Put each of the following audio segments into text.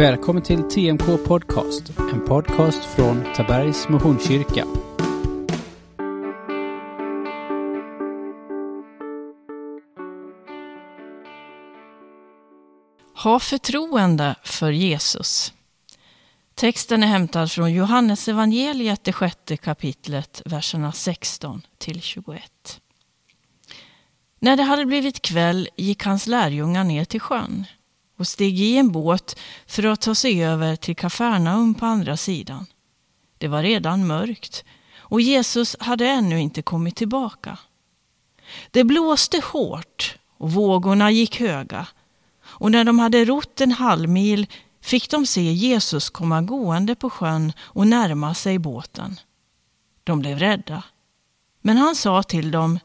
Välkommen till TMK Podcast, en podcast från Tabergs Missionskyrka. Ha förtroende för Jesus. Texten är hämtad från Johannes evangeliet, det sjätte kapitlet, verserna 16 till 21. När det hade blivit kväll gick hans lärjungar ner till sjön och steg i en båt för att ta sig över till Kafarnaum på andra sidan. Det var redan mörkt och Jesus hade ännu inte kommit tillbaka. Det blåste hårt och vågorna gick höga och när de hade rott en halv mil fick de se Jesus komma gående på sjön och närma sig båten. De blev rädda. Men han sa till dem,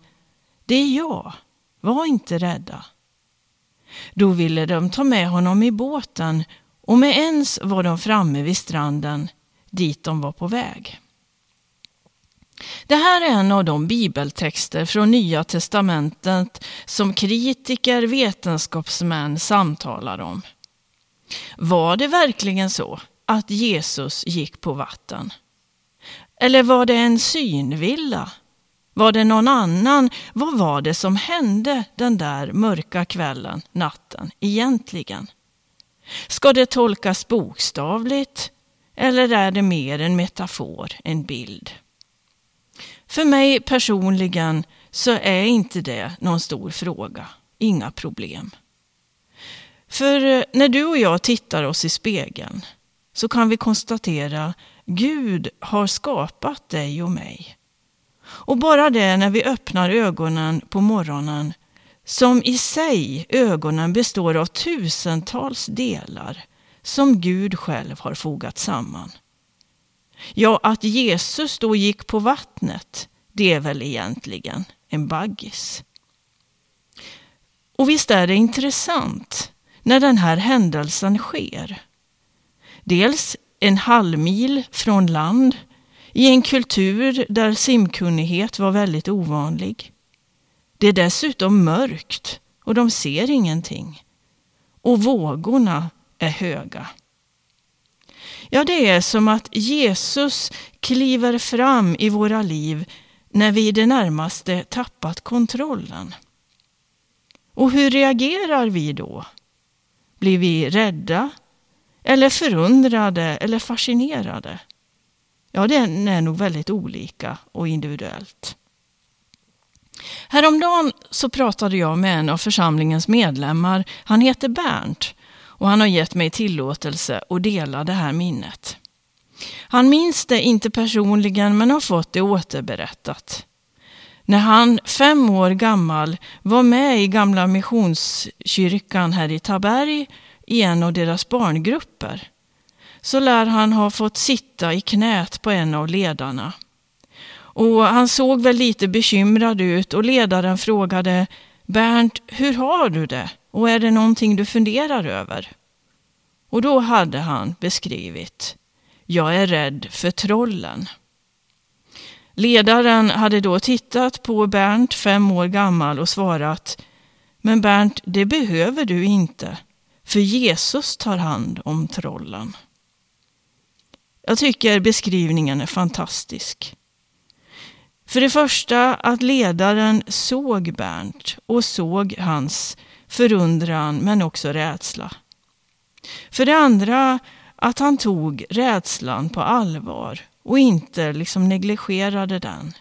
det är jag, var inte rädda. Då ville de ta med honom i båten och med ens var de framme vid stranden dit de var på väg. Det här är en av de bibeltexter från Nya testamentet som kritiker, vetenskapsmän samtalar om. Var det verkligen så att Jesus gick på vatten? Eller var det en synvilla? Var det någon annan? Vad var det som hände den där mörka kvällen, natten, egentligen? Ska det tolkas bokstavligt eller är det mer en metafor, en bild? För mig personligen så är inte det någon stor fråga, inga problem. För eh, när du och jag tittar oss i spegeln så kan vi konstatera Gud har skapat dig och mig. Och bara det när vi öppnar ögonen på morgonen som i sig ögonen består av tusentals delar som Gud själv har fogat samman. Ja, att Jesus då gick på vattnet, det är väl egentligen en baggis. Och visst är det intressant när den här händelsen sker. Dels en halvmil från land i en kultur där simkunnighet var väldigt ovanlig. Det är dessutom mörkt och de ser ingenting. Och vågorna är höga. Ja, det är som att Jesus kliver fram i våra liv när vi i det närmaste tappat kontrollen. Och hur reagerar vi då? Blir vi rädda? Eller förundrade eller fascinerade? Ja, det är nog väldigt olika och individuellt. Häromdagen så pratade jag med en av församlingens medlemmar. Han heter Bernt och han har gett mig tillåtelse att dela det här minnet. Han minns det inte personligen men har fått det återberättat. När han, fem år gammal, var med i Gamla Missionskyrkan här i Taberg i en av deras barngrupper så lär han ha fått sitta i knät på en av ledarna. Och han såg väl lite bekymrad ut och ledaren frågade Bernt, hur har du det? Och är det någonting du funderar över? Och då hade han beskrivit Jag är rädd för trollen. Ledaren hade då tittat på Bernt, fem år gammal, och svarat Men Bernt, det behöver du inte, för Jesus tar hand om trollen. Jag tycker beskrivningen är fantastisk. För det första att ledaren såg Bernt och såg hans förundran men också rädsla. För det andra att han tog rädslan på allvar och inte liksom negligerade den.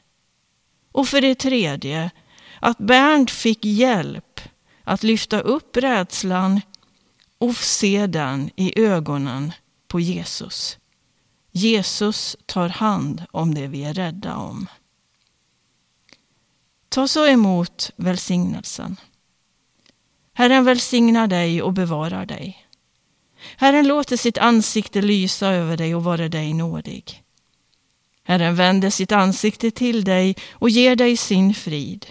Och för det tredje att Bernt fick hjälp att lyfta upp rädslan och se den i ögonen på Jesus. Jesus tar hand om det vi är rädda om. Ta så emot välsignelsen. Herren välsignar dig och bevarar dig. Herren låter sitt ansikte lysa över dig och vara dig nådig. Herren vänder sitt ansikte till dig och ger dig sin frid.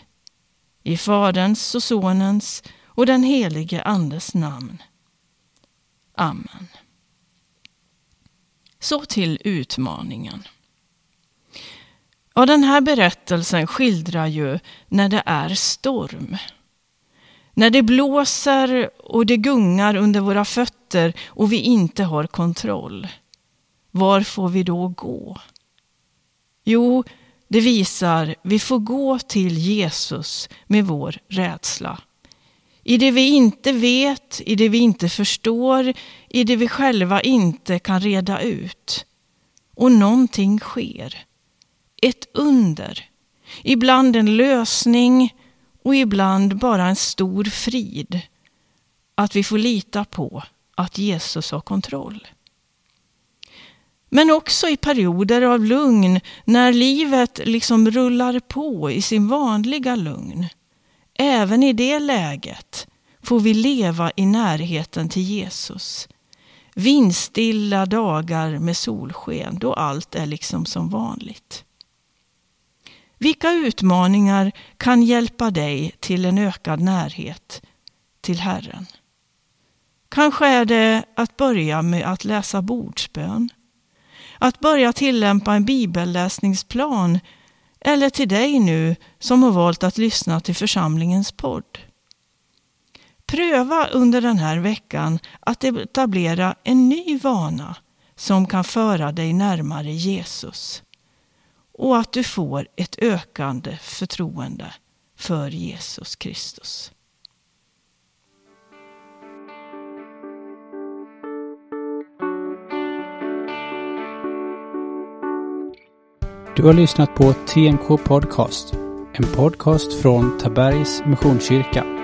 I Faderns och Sonens och den helige Andes namn. Amen. Så till utmaningen. Och den här berättelsen skildrar ju när det är storm. När det blåser och det gungar under våra fötter och vi inte har kontroll, var får vi då gå? Jo, det visar vi får gå till Jesus med vår rädsla. I det vi inte vet, i det vi inte förstår, i det vi själva inte kan reda ut. Och någonting sker. Ett under. Ibland en lösning och ibland bara en stor frid. Att vi får lita på att Jesus har kontroll. Men också i perioder av lugn när livet liksom rullar på i sin vanliga lugn. Även i det läget får vi leva i närheten till Jesus. Vindstilla dagar med solsken då allt är liksom som vanligt. Vilka utmaningar kan hjälpa dig till en ökad närhet till Herren? Kanske är det att börja med att läsa bordsbön. Att börja tillämpa en bibelläsningsplan eller till dig nu som har valt att lyssna till församlingens podd. Pröva under den här veckan att etablera en ny vana som kan föra dig närmare Jesus och att du får ett ökande förtroende för Jesus Kristus. Du har lyssnat på TNK Podcast, en podcast från Tabergs Missionskyrka.